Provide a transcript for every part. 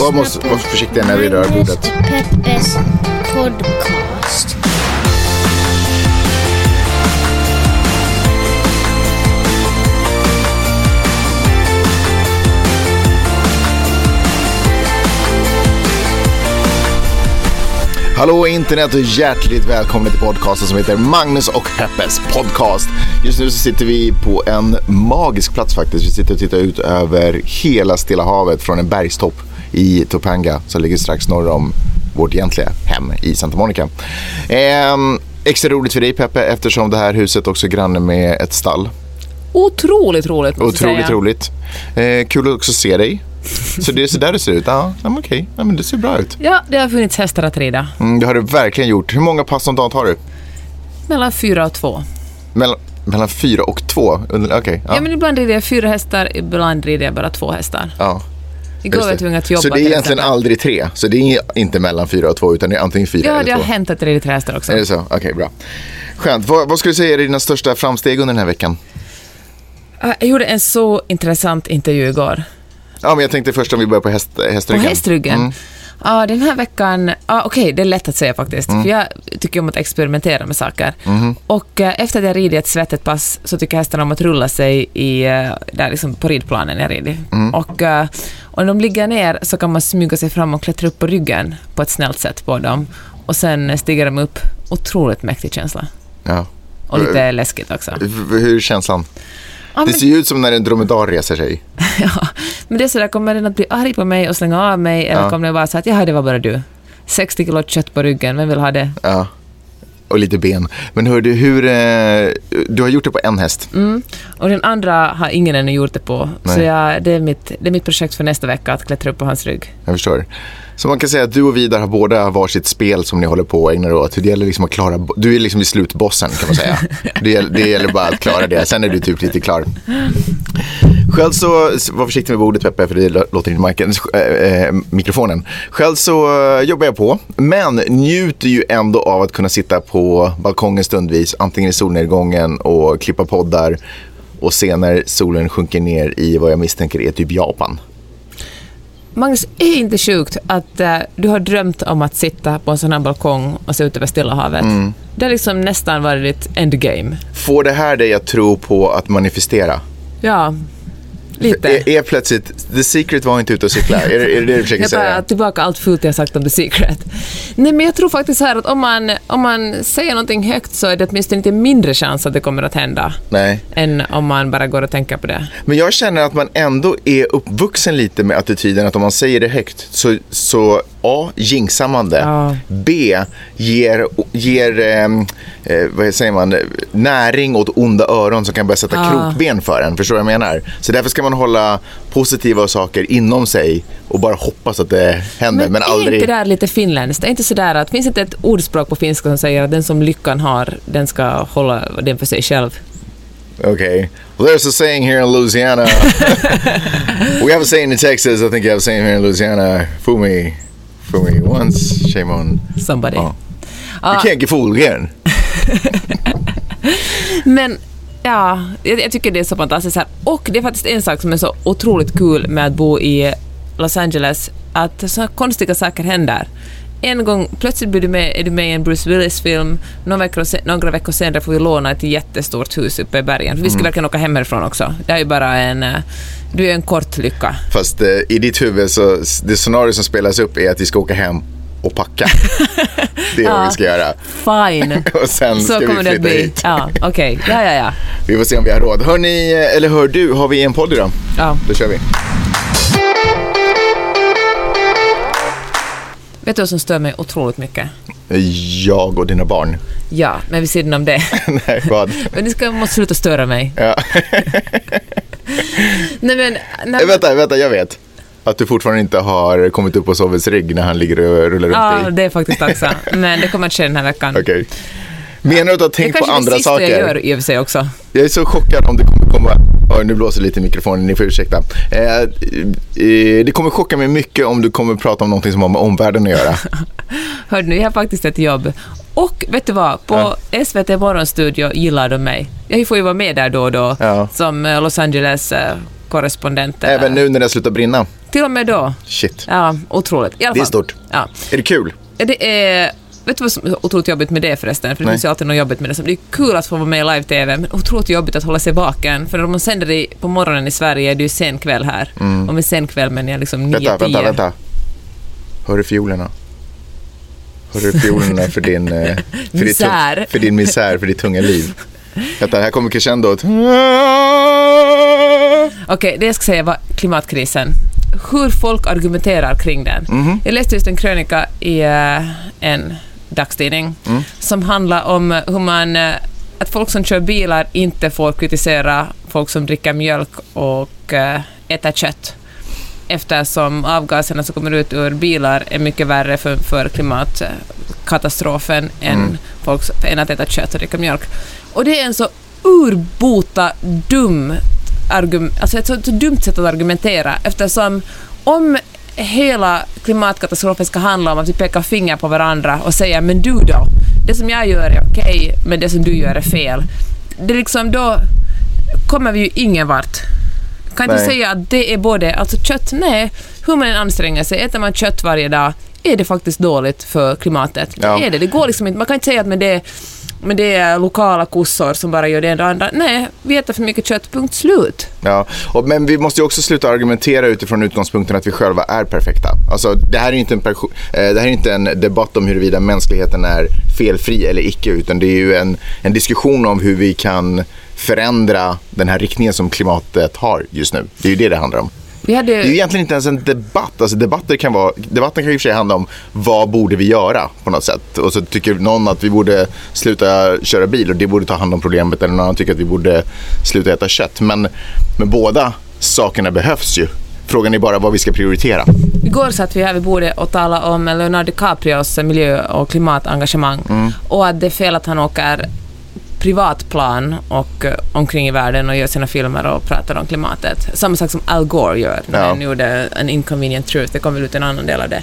Var måste vara försiktiga när vi rör bordet. Peppes podcast. Hallå internet och hjärtligt välkomna till podcasten som heter Magnus och Peppes podcast. Just nu så sitter vi på en magisk plats faktiskt. Vi sitter och tittar ut över hela Stilla havet från en bergstopp i Topanga som ligger strax norr om vårt egentliga hem i Santa Monica. Ehm, extra roligt för dig Peppe eftersom det här huset också är granne med ett stall. Otroligt roligt måste Otroligt säga. roligt. Eh, kul att också se dig. Så det är så där det ser ut. Ja, men okej. Ja, men det ser bra ut. Ja, det har funnits hästar att rida. Mm, det har du verkligen gjort. Hur många pass om dagen tar du? Mellan fyra och två. Mellan, mellan fyra och två? Okej. Ja. ja. men ibland rider jag fyra hästar, ibland rider jag bara två hästar. ja. Igår var jag det. tvungen att jobba Så det är egentligen exempel. aldrig tre? Så det är inte mellan fyra och två utan det är antingen fyra Ja, det eller har två? hänt att jag rider tre hästar också. Är det så? Okej, bra. Skönt. Vad, vad skulle du säga är dina största framsteg under den här veckan? Jag gjorde en så intressant intervju igår. Ja, men jag tänkte först om vi börjar på häst, På hästryggen. hästryggen. Mm. Ja, den här veckan... Ja, Okej, det är lätt att säga faktiskt. Mm. För jag tycker om att experimentera med saker. Mm-hmm. Och eh, efter att jag ridit ett svettigt pass så tycker hästarna om att rulla sig i, eh, där liksom på ridplanen jag rider. Mm. Och, eh, när de ligger ner så kan man smyga sig fram och klättra upp på ryggen på ett snällt sätt på dem. Och sen stiger de upp. Otroligt mäktig känsla. Ja. Och lite läskigt också. Hur hur är känslan? Ja, Det ser ju ut som när en dromedar reser sig. ja, men det är sådär, kommer den att bli arg på mig och slänga av mig eller Ja. kommer den bara säga att jaha, det var bara du. 60 kilo kött på ryggen, vem vill ha det? Ja. Och lite ben. Men hör du, hur... Eh, du har gjort det på en häst. Mm. Och den andra har ingen ännu gjort det på. Så Nej. jag, det, är mitt, det är mitt projekt för nästa vecka, att klättra upp på hans rygg. Jag förstår. Så man kan säga att du och Vidar har båda varsitt spel som ni håller på att ägna er åt. Det gäller liksom att klara, du är liksom i slutbossen kan man säga. Det gäller, det gäller bara att klara det, sen är du typ lite klar. Själv så, var försiktig med bordet Peppe för det låter inte marken, äh, mikrofonen. Själv så äh, jobbar jag på, men njuter ju ändå av att kunna sitta på balkongen stundvis, antingen i solnedgången och klippa poddar och se när solen sjunker ner i vad jag misstänker är typ Japan. Magnus, är inte sjukt att eh, du har drömt om att sitta på en sån här balkong och se ut över Stilla havet? Mm. Det har liksom nästan varit ditt endgame. Får det här dig att tro på att manifestera? Ja, lite. Är, är plötsligt, the secret var inte ute och cykla? Är, det- är det det du försöker Jag tar säga? tillbaka allt fult jag sagt om The Secret. Nej, men jag tror faktiskt så här att om man, om man säger någonting högt så är det åtminstone inte mindre chans att det kommer att hända Nej. än om man bara går och tänker på det. Men jag känner att man ändå är uppvuxen lite med attityden att om man säger det högt så, så A. Jinxar man det. Ja. B. Ger, ger ehm, eh, vad säger man, näring åt onda öron som kan börja sätta Ja. krokben för en. Förstår du vad jag menar? Så därför ska man hålla positiva saker inom sig och bara hoppas att det händer. Men, Men, är aldrig... inte det där lite finländskt? Är inte sådär att, finns inte ett ordspråk på finska som säger att den som lyckan har, den ska hålla den för sig själv? Okay. Well, there's a saying here in Louisiana. we have a saying in Texas. I think you have a saying here in Louisiana. Fool me, fool me once, shame on. Somebody. Ja. Ja. You can't get fooled again. Men ja, jag, jag tycker det är så fantastiskt här. Och det är faktiskt en sak som är så otroligt kul med att bo i Los Angeles, att sådana konstiga saker händer. En gång plötsligt blir du med, är du med i en Bruce Willis-film, några veckor, se- några veckor senare får vi låna ett jättestort hus uppe i bergen. För vi ska verkligen åka hem härifrån också. Det är ju bara en... eh, Du är en kort lycka. Fast eh, i ditt huvud så det scenario som spelas upp är att vi ska åka hem och packa. Det är vad vi ska göra. Fine. Och sen Så ska kommer vi det flytta bli. hit. Ja, okej. Ja, ja, ja. Vi får se om vi har råd. Hör ni, eller hör du, har vi en podd idag? ja. Då kör vi. Vet du vad som stör mig otroligt mycket? Jag och dina barn. Ja, men vid sidan om det. Nej, vad? Men ni ska, måste sluta störa mig. Ja. Nej men... Eh, vänta, vänta, jag vet. Att du fortfarande inte har kommit upp på Sovets rygg när han ligger och rullar runt ja, i. det är faktiskt också. Men det kommer att ske den här veckan. Okej. Menar du att du har Det är tänkt på kanske andra det sista saker? jag gör i och för sig också. Jag är så chockad om det kommer komma... Oj, nu blåser det lite i mikrofonen, ni får ursäkta. Eh, eh, det kommer chocka mig mycket om du kommer prata om någonting som har med omvärlden att göra. Hörde nu, jag har faktiskt ett jobb. Och vet du vad? På SVT Morgonstudio gillar de mig. Jag får ju vara med där då och då Ja. som eh, Los Angeles eh, korrespondent. Även nu när det har slutat brinna. Till och med då. Shit. Ja, otroligt. I alla Det är fall. stort. Ja. Är det kul? Det är... Vet du vad som är otroligt jobbigt med det förresten? För det Nej. finns ju alltid något jobbigt med det. Så Det är kul att få vara med i live-tv, men otroligt jobbigt att hålla sig vaken. För om man sänder det på morgonen i Sverige är det ju sen kväll här. Och med sen kväll menar jag liksom 9-10. Mm. Vänta, vänta, vänta. Hör du fiolerna? Hör du fiolerna för din, eh, för, ditt, Misär. för din misär, för ditt tunga liv? Vänta, här kommer crescendot. Okej, det jag ska säga var klimatkrisen. Hur folk argumenterar kring den. Mhm. Jag läste just en krönika i eh, en dagstidning Mm. som handlar om hur man... eh, att folk som kör bilar inte får kritisera folk som dricker mjölk och eh, äter kött eftersom avgaserna som kommer ut ur bilar är mycket värre för, för klimatkatastrofen än, Mm. folk, som- än att äta kött och dricka mjölk. Och det är en så urbota dum alltså ett så, så dumt sätt att argumentera eftersom om hela klimatkatastrofen ska handla om att vi pekar finger på varandra och säger men du då, det som jag gör är okej men det som du gör är fel. Det är liksom då kommer vi ju ingen vart. Kan inte säga att det är både, alltså kött, nej, hur man än anstränger sig, äter man kött varje dag är det faktiskt dåligt för klimatet. Ja. Det är det, det går liksom inte, man kan inte säga att med det, men det är lokala kossor som bara gör det ena och det andra. Nej, vi äter för mycket kött, punkt slut. Ja, och, men vi måste ju också sluta argumentera utifrån utgångspunkten att vi själva är perfekta. Alltså, det här är ju inte en, eh, det här är inte en debatt om huruvida mänskligheten är felfri eller icke, utan det är ju en, en diskussion om hur vi kan förändra den här riktningen som klimatet har just nu. Det är ju det det handlar om. Vi hade, Det är ju egentligen inte ens en debatt. Alltså debatter kan vara, debatten kan ju i och för sig handla om vad borde vi göra på något sätt. Och så tycker någon att vi borde sluta köra bil och det borde ta hand om problemet. Eller någon annan tycker att vi borde sluta äta kött. Men, men båda sakerna behövs ju. Frågan är bara vad vi ska prioritera. Igår satt vi här vid bordet och talade om Leonardo DiCaprios miljö och klimatengagemang Mm. och att det är fel att han åker privatplan och eh, omkring i världen och gör sina filmer och pratar om klimatet. Samma sak som Al Gore gör när Ja. han gjorde En Inconvenient Truth. Det kom väl ut en annan del av det.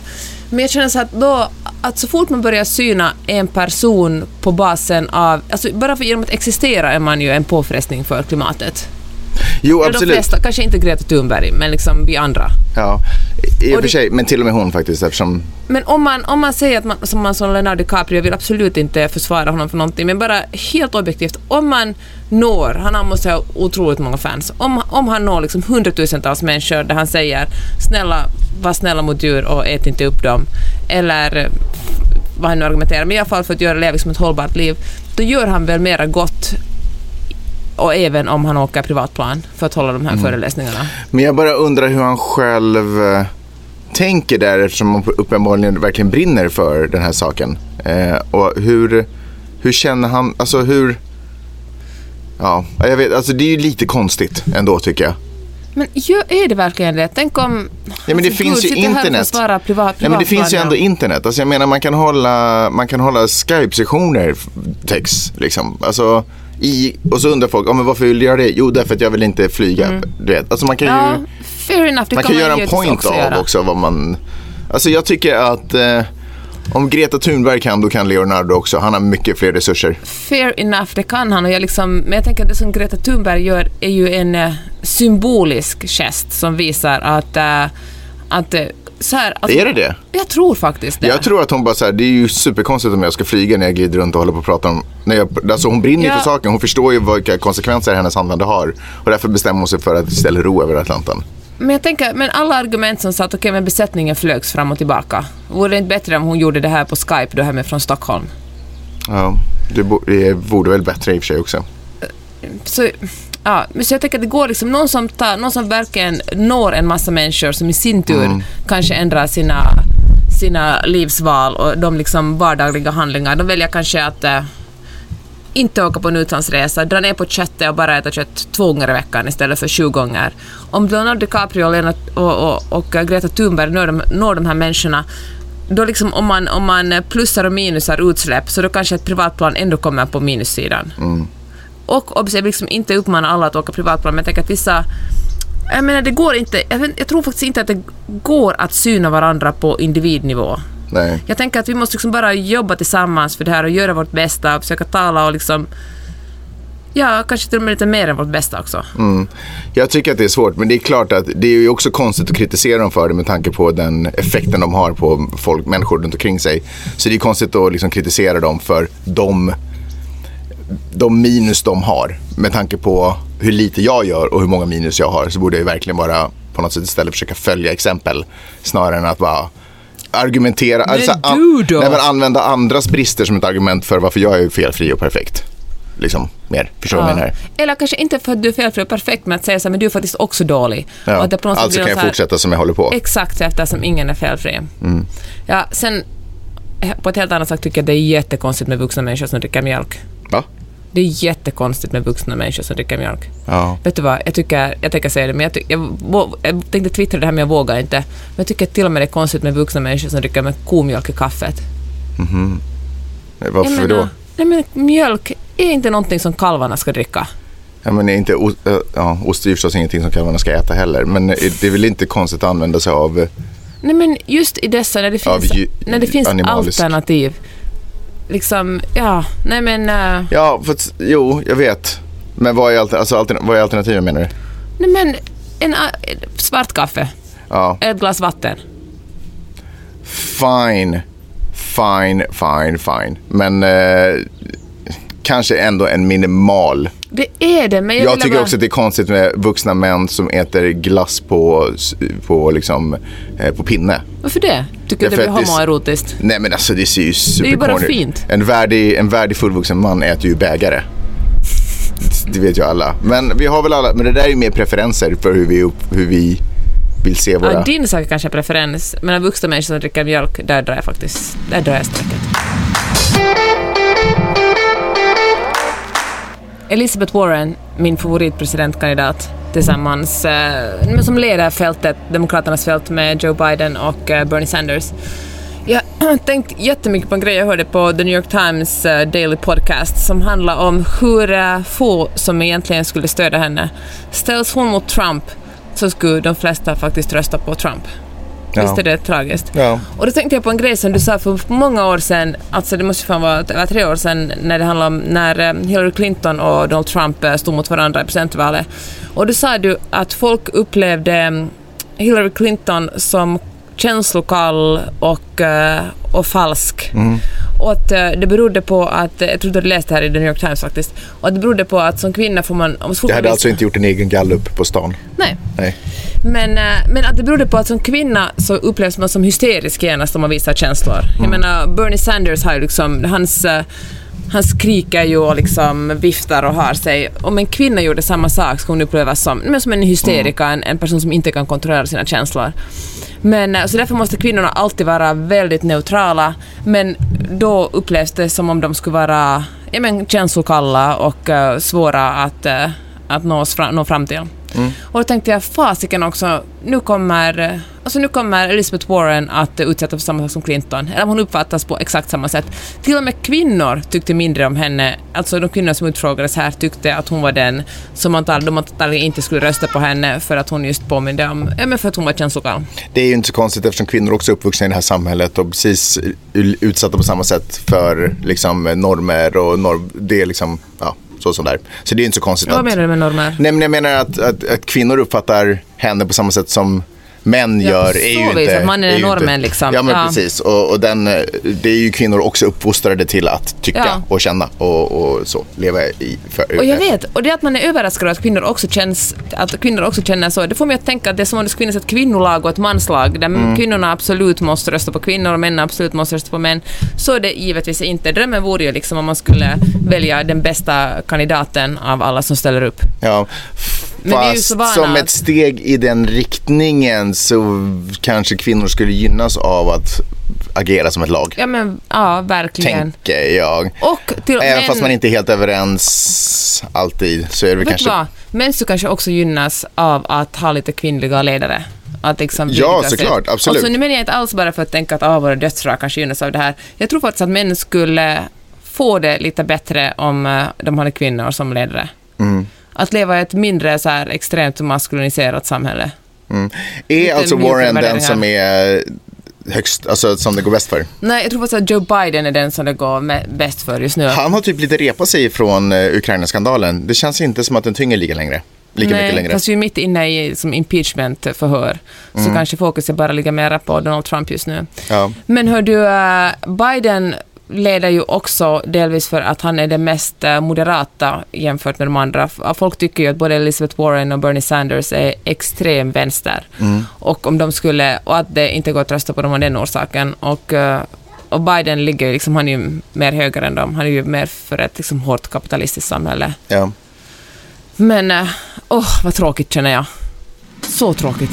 Men jag känner så att då, att så fort man börjar syna en person på basen av, alltså bara för genom att existera är man ju en påfrestning för klimatet. Jo, Eller de absolut. flesta, kanske inte Greta Thunberg, men liksom vi andra. Ja, I och Och för sig, men till och med hon faktiskt eftersom Men om man, om man säger att man som, man som Leonardo DiCaprio, vill absolut inte försvara honom för någonting, men bara helt objektivt, om man når, han måste ha otroligt många fans, om, om han når liksom hundratusentals människor där han säger snälla, var snälla mot djur och ät inte upp dem, eller eh, vad han nu argumenterar, men i alla fall för att göra leva liksom ett hållbart liv, då gör han väl mera gott och även om han åker privatplan för att hålla de här föreläsningarna. Men jag bara undrar hur han själv eh, tänker där eftersom han uppenbarligen verkligen brinner för den här saken. Eh, och hur, hur känner han, alltså hur... Ja, jag vet, alltså det är ju lite konstigt ändå tycker jag. Men är det verkligen det? Tänk om... Ja, men det Alltså, finns ju här och internet. försvarar privat, Nej, men det finns ju ändå ja. internet. Alltså jag menar man kan hålla, man kan hålla Skype-sessioner, text liksom. Alltså, i, och så undrar folk, oh, men varför vill du göra det? Jo, därför att jag vill inte flyga. Du vet. Alltså man kan ju... Ja, fair enough. Man kan göra en point också av göra. också vad man... Alltså jag tycker att eh, om Greta Thunberg kan, då kan Leonardo också. Han har mycket fler resurser. Fair enough, det kan han. Och jag liksom, men jag tänker att det som Greta Thunberg gör är ju en eh, symbolisk gest som visar att... eh, att eh, här, alltså, Är det det? Jag tror faktiskt det. Jag tror att hon bara så här, det är ju superkonstigt om jag ska flyga när jag glider runt och håller på och pratar om... När jag, alltså hon brinner ju Ja. för saken. Hon förstår ju vilka konsekvenser hennes handlande har. Och därför bestämmer hon sig för att istället ro över Atlanten. Men jag tänker, men alla argument som sa att okej, men besättningen flögs fram och tillbaka. Vore det inte bättre om hon gjorde det här på Skype då hemma från Stockholm? Ja, det vore väl bättre i och för sig också. Så, ja, men så jag tänker att det går liksom, någon som, tar, någon som verkligen når en massa människor som i sin tur Mm. kanske ändrar sina, sina livsval och de liksom vardagliga handlingar. De väljer kanske att eh, inte åka på en utlandsresa, dra ner på köttet och bara äta kött två gånger i veckan istället för sju gånger. Om Leonardo DiCaprio Lena, och, och, och Greta Thunberg når de, når de här människorna då liksom om man, om man plussar och minusar utsläpp så då kanske ett privatplan ändå kommer på minussidan. Och obs, jag vill liksom inte uppmana alla att åka privatplan, men jag tänker att vissa... Jag menar, det går inte... Jag, jag tror faktiskt inte att det går att syna varandra på individnivå. Nej. Jag tänker att vi måste liksom bara jobba tillsammans för det här och göra vårt bästa och försöka tala och liksom... Ja, kanske till och med lite mer än vårt bästa också. Mm. Jag tycker att det är svårt, men det är klart att det är ju också konstigt att kritisera dem för det med tanke på den effekten de har på folk, människor runt omkring sig. Så det är konstigt att liksom kritisera dem för de, de minus de har. Med tanke på hur lite jag gör och hur många minus jag har så borde jag verkligen bara på något sätt istället försöka följa exempel snarare än att bara argumentera. alltså, du då? nej, men använda andras brister som ett argument för varför jag är felfri och perfekt. Liksom mer. Förstår du vad jag menar? Eller kanske inte för att du är felfri och perfekt, men att säga så här, men du är faktiskt också dålig. Ja. Och att på något Alltså kan jag här- fortsätta som jag håller på. Exakt, eftersom ingen är felfri. Mm. Ja, sen eh, på ett helt annat sätt tycker jag det är jättekonstigt med vuxna människor som dricker mjölk. Det är jättekonstigt med vuxna människor som dricker mjölk. Ja. Vet du vad, jag tycker, jag tänker säga det, men jag, ty, jag, vå- jag tänkte twittra det här men jag vågar inte. Men jag tycker till och med det är konstigt med vuxna människor som dricker med komjölk i kaffet. Varför jag då? Nej men mjölk är inte någonting som kalvarna ska dricka. Ja, men är inte äh, ja, ost är förstås ingenting som kalvarna ska äta heller. Men det är väl inte konstigt att använda sig av... eh, Nej men just i dessa när det finns, när det finns animalisk. alternativ. Liksom, ja, nej men... eh, Ja, för att, jo, jag vet. Men vad är, alltså, altern, vad är alternativen menar du? nej men en, eh, svart kaffe, Ja, ett glas vatten. fine. Fine, fine, fine. Men eh, kanske ändå en minimal. Det är det, men jag, Jag, tycker bara, också att det är konstigt med vuxna män som äter glass på, på, liksom, eh, på pinne. Varför det? Tycker du det blir det är- homoerotiskt? Nej men alltså det ser ju är ju bara supercorny fint. En värdig, en värdig fullvuxen man äter ju bägare. Det vet ju alla. Men vi har väl alla, men det där är ju mer preferenser för hur vi, hur vi vill se våra... Ja, din sak är kanske preferens, men av vuxna människor som dricker mjölk, där drar jag faktiskt, där drar jag strecket. Elizabeth Warren, min favoritpresidentkandidat, tillsammans, eh, som leder fältet, Demokraternas fält med Joe Biden och eh, Bernie Sanders. Jag har tänkt jättemycket på en grej jag hörde på The New York Times eh, Daily Podcast som handlar om hur eh, få som egentligen skulle stödja henne. Ställs hon mot Trump så skulle de flesta faktiskt rösta på Trump. Ja. Visst är det tragiskt? Ja. Och då tänkte jag på en grej som du sa för många år sedan, alltså det måste fan vara över tre år sedan, när det handlade om när eh, Hillary Clinton och Donald Trump eh, stod mot varandra i presidentvalet. Och då sa du att folk upplevde mm, Hillary Clinton som känslokall och, eh, och falsk. Och att det berodde på att, jag tror du hade läst det här i The New York Times faktiskt, och att det berodde på att som kvinna får man... Om Jag hade alltså inte gjort en egen gallup på stan. Nej. Nej. Men, eh, men att det berodde på att som kvinna så upplevs man som hysterisk genast om man visar känslor. Jag menar, Bernie Sanders har ju liksom, hans, eh, han skriker ju och liksom viftar och har sig. Om en kvinna gjorde samma sak skulle hon upplevas som, men som en hysterika, en, en person som inte kan kontrollera sina känslor. Men, eh, så därför måste kvinnorna alltid vara väldigt neutrala, men då upplevs det som om de skulle vara ja, men, känslokalla och eh, svåra att, uh, att nå, fram, nå fram till. Mm. Och då tänkte jag, fasiken också, nu kommer, alltså nu kommer Elizabeth Warren att utsättas för samma sak som Clinton. Eller hon uppfattas på exakt samma sätt. Till och med kvinnor tyckte mindre om henne. Alltså de kvinnor som utfrågades här tyckte att hon var den som antagligen, de antagligen inte skulle rösta på henne för att hon just påminde om, ja men för att hon var känslokall. Det är ju inte så konstigt eftersom kvinnor också är uppvuxna i det här samhället och precis utsatta på samma sätt för liksom, normer och norm, det är liksom, ja, så som där. Så det är inte så konstigt Vad att... menar du med normer? Nej men jag menar att, att, att kvinnor uppfattar henne på samma sätt som män Ja, gör. är ju vis, inte, att mannen är inte- normen, liksom. Ja men Ja. precis. Och, och den, eh, det är ju kvinnor också uppfostrade till att tycka Ja. och känna och, och så. Leva i. För, Och jag vet, och det att man är överraskad över att kvinnor också känns, att kvinnor också känner så, det får mig att tänka att det är som om det skulle finnas ett kvinnolag och ett manslag, där kvinnorna absolut måste rösta på kvinnor och männen absolut måste rösta på män. Så är det givetvis inte. Drömmen vore ju liksom om man skulle välja den bästa kandidaten av alla som ställer upp. Ja. Men Fast så som ett steg i den riktningen så kanske kvinnor skulle gynnas av att agera som ett lag. Ja men, ja verkligen. Tänker jag. Och till Även män- fast man inte är helt överens alltid så är det kanske... vad? Män skulle kanske också gynnas av att ha lite kvinnliga ledare. Att liksom Ja, såklart, sett. absolut. Och så nu menar jag inte alls bara för att tänka att ah, våra döttrar kanske gynnas av det här. Jag tror faktiskt att män skulle få det lite bättre om eh, de hade kvinnor som ledare. Mm. Att leva i ett mindre så här, extremt maskuliniserat samhälle. Mm. Lite Är alltså Warren den som är högst, alltså som det går bäst för. Nej, jag tror faktiskt att Joe Biden är den som det går bäst för just nu. Han har typ lite repat sig från uh, Ukraina-skandalen. Det känns inte som att den tynger lika längre. Lika Nej, mycket längre. fast vi är mitt inne i som impeachment-förhör. Så Mm. kanske fokuset bara ligger mera på Donald Trump just nu. Ja. Men hör du, eh, Biden leder ju också delvis för att han är det mest eh, moderata jämfört med de andra. Folk tycker ju att både Elizabeth Warren och Bernie Sanders är extrem vänster. Mm. Och om de skulle, och att det inte går att rösta på dem av den orsaken. Och, eh, och Biden ligger liksom, han är ju mer höger än dem. Han är ju mer för ett liksom hårt kapitalistiskt samhälle. Ja. Men, eh, åh, vad tråkigt känner jag. Så tråkigt.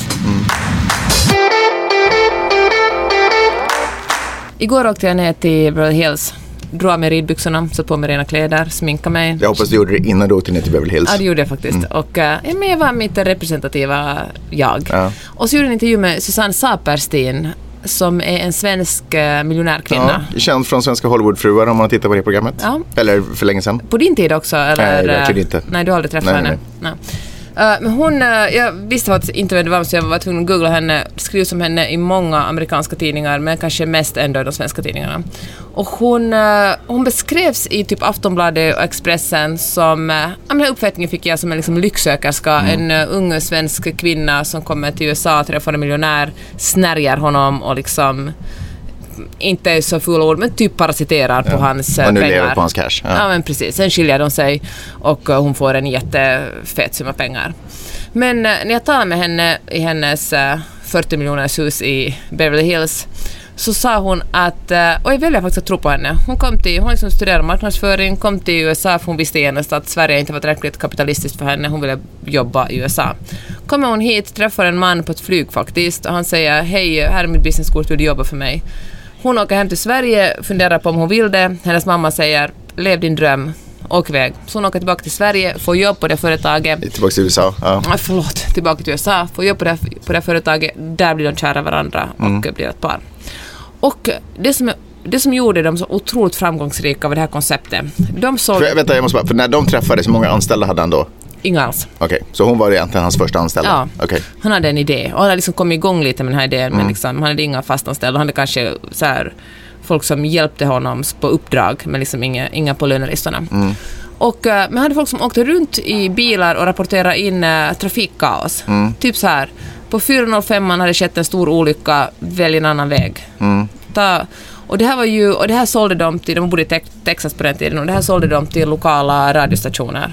Igår åkte jag ner till Beverly Hills. Drog av mig ridbyxorna, satte på mig rena kläder, sminkade mig. Jag hoppas du gjorde det innan du åkte ner till Beverly Hills. Ja, det gjorde jag faktiskt. Och eh, ja, men jag var mitt representativa jag. Ja. Och så gjorde jag en intervju med Susanne Saperstein, som är en svensk eh, miljonärkvinna. Ja, känd från Svenska Hollywoodfruar om man har tittat på det programmet. Ja. Eller för länge sedan. På din tid också? Eller? Nej, verkligen inte. Nej, du har aldrig träffat Nej, henne? nej. Eh, men hon, eh, jag visste faktiskt inte vem det var så jag var tvungen att googla henne. Det skrivs om henne i många amerikanska tidningar men kanske mest ändå i de svenska tidningarna. Och hon, eh, hon beskrevs i typ Aftonbladet och Expressen som, uh, jag menar, uppfattningen fick jag som en liksom lycksökerska, Mm. en ung svensk kvinna som kommer till USA, träffar en miljonär, snärjar honom och liksom inte är så full ord, men typ parasiterar på hans eh, Och nu pengar. lever på hans cash. Ja. Men precis. Sen skiljer de sig och eh, hon får en jättefet summa pengar. Men eh, när jag talade med henne i hennes eh, 40 miljoners hus i Beverly Hills så sa hon att, och jag väljer faktiskt att tro på henne, hon kom till, hon liksom studerade marknadsföring, kom till USA för hon visste genast att Sverige inte var tillräckligt kapitalistiskt för henne, hon ville jobba i USA. Kommer hon hit, träffar en man på ett flyg faktiskt och han säger hej, här är mitt businesskort, vill du jobba för mig? Hon åker hem till Sverige, funderar på om hon vill det. Hennes mamma säger lev din dröm, åk iväg. Så hon åker tillbaka till Sverige, får jobb på det företaget. Tillbaka till USA. Ja. Ah, förlåt, tillbaka till USA, får jobb på det, på det företaget. Där blir de kära varandra och Mm. blir ett par. Och det som, det som gjorde dem så otroligt framgångsrika var det här konceptet. De sålde För, vänta, jag måste bara, för när de träffades, hur många anställda hade han då? Inga alls. Okej, så hon var egentligen hans första anställda? Ja. Okej. Han hade en idé och han hade liksom kommit igång lite med den här idén Mm. men liksom, han hade inga fastanställda. Han hade kanske så här, folk som hjälpte honom på uppdrag men liksom inga, inga på lönelistorna. Mm. Och, eh, men han hade folk som åkte runt i bilar och rapporterade in uh, trafikkaos. Mm. Typ så här, på 405 hade skett en stor olycka, välj en annan väg. Mm. Ta, och det här var ju, och det här sålde de till, de bodde i Tex- Texas på den tiden, och det här sålde de till lokala radiostationer.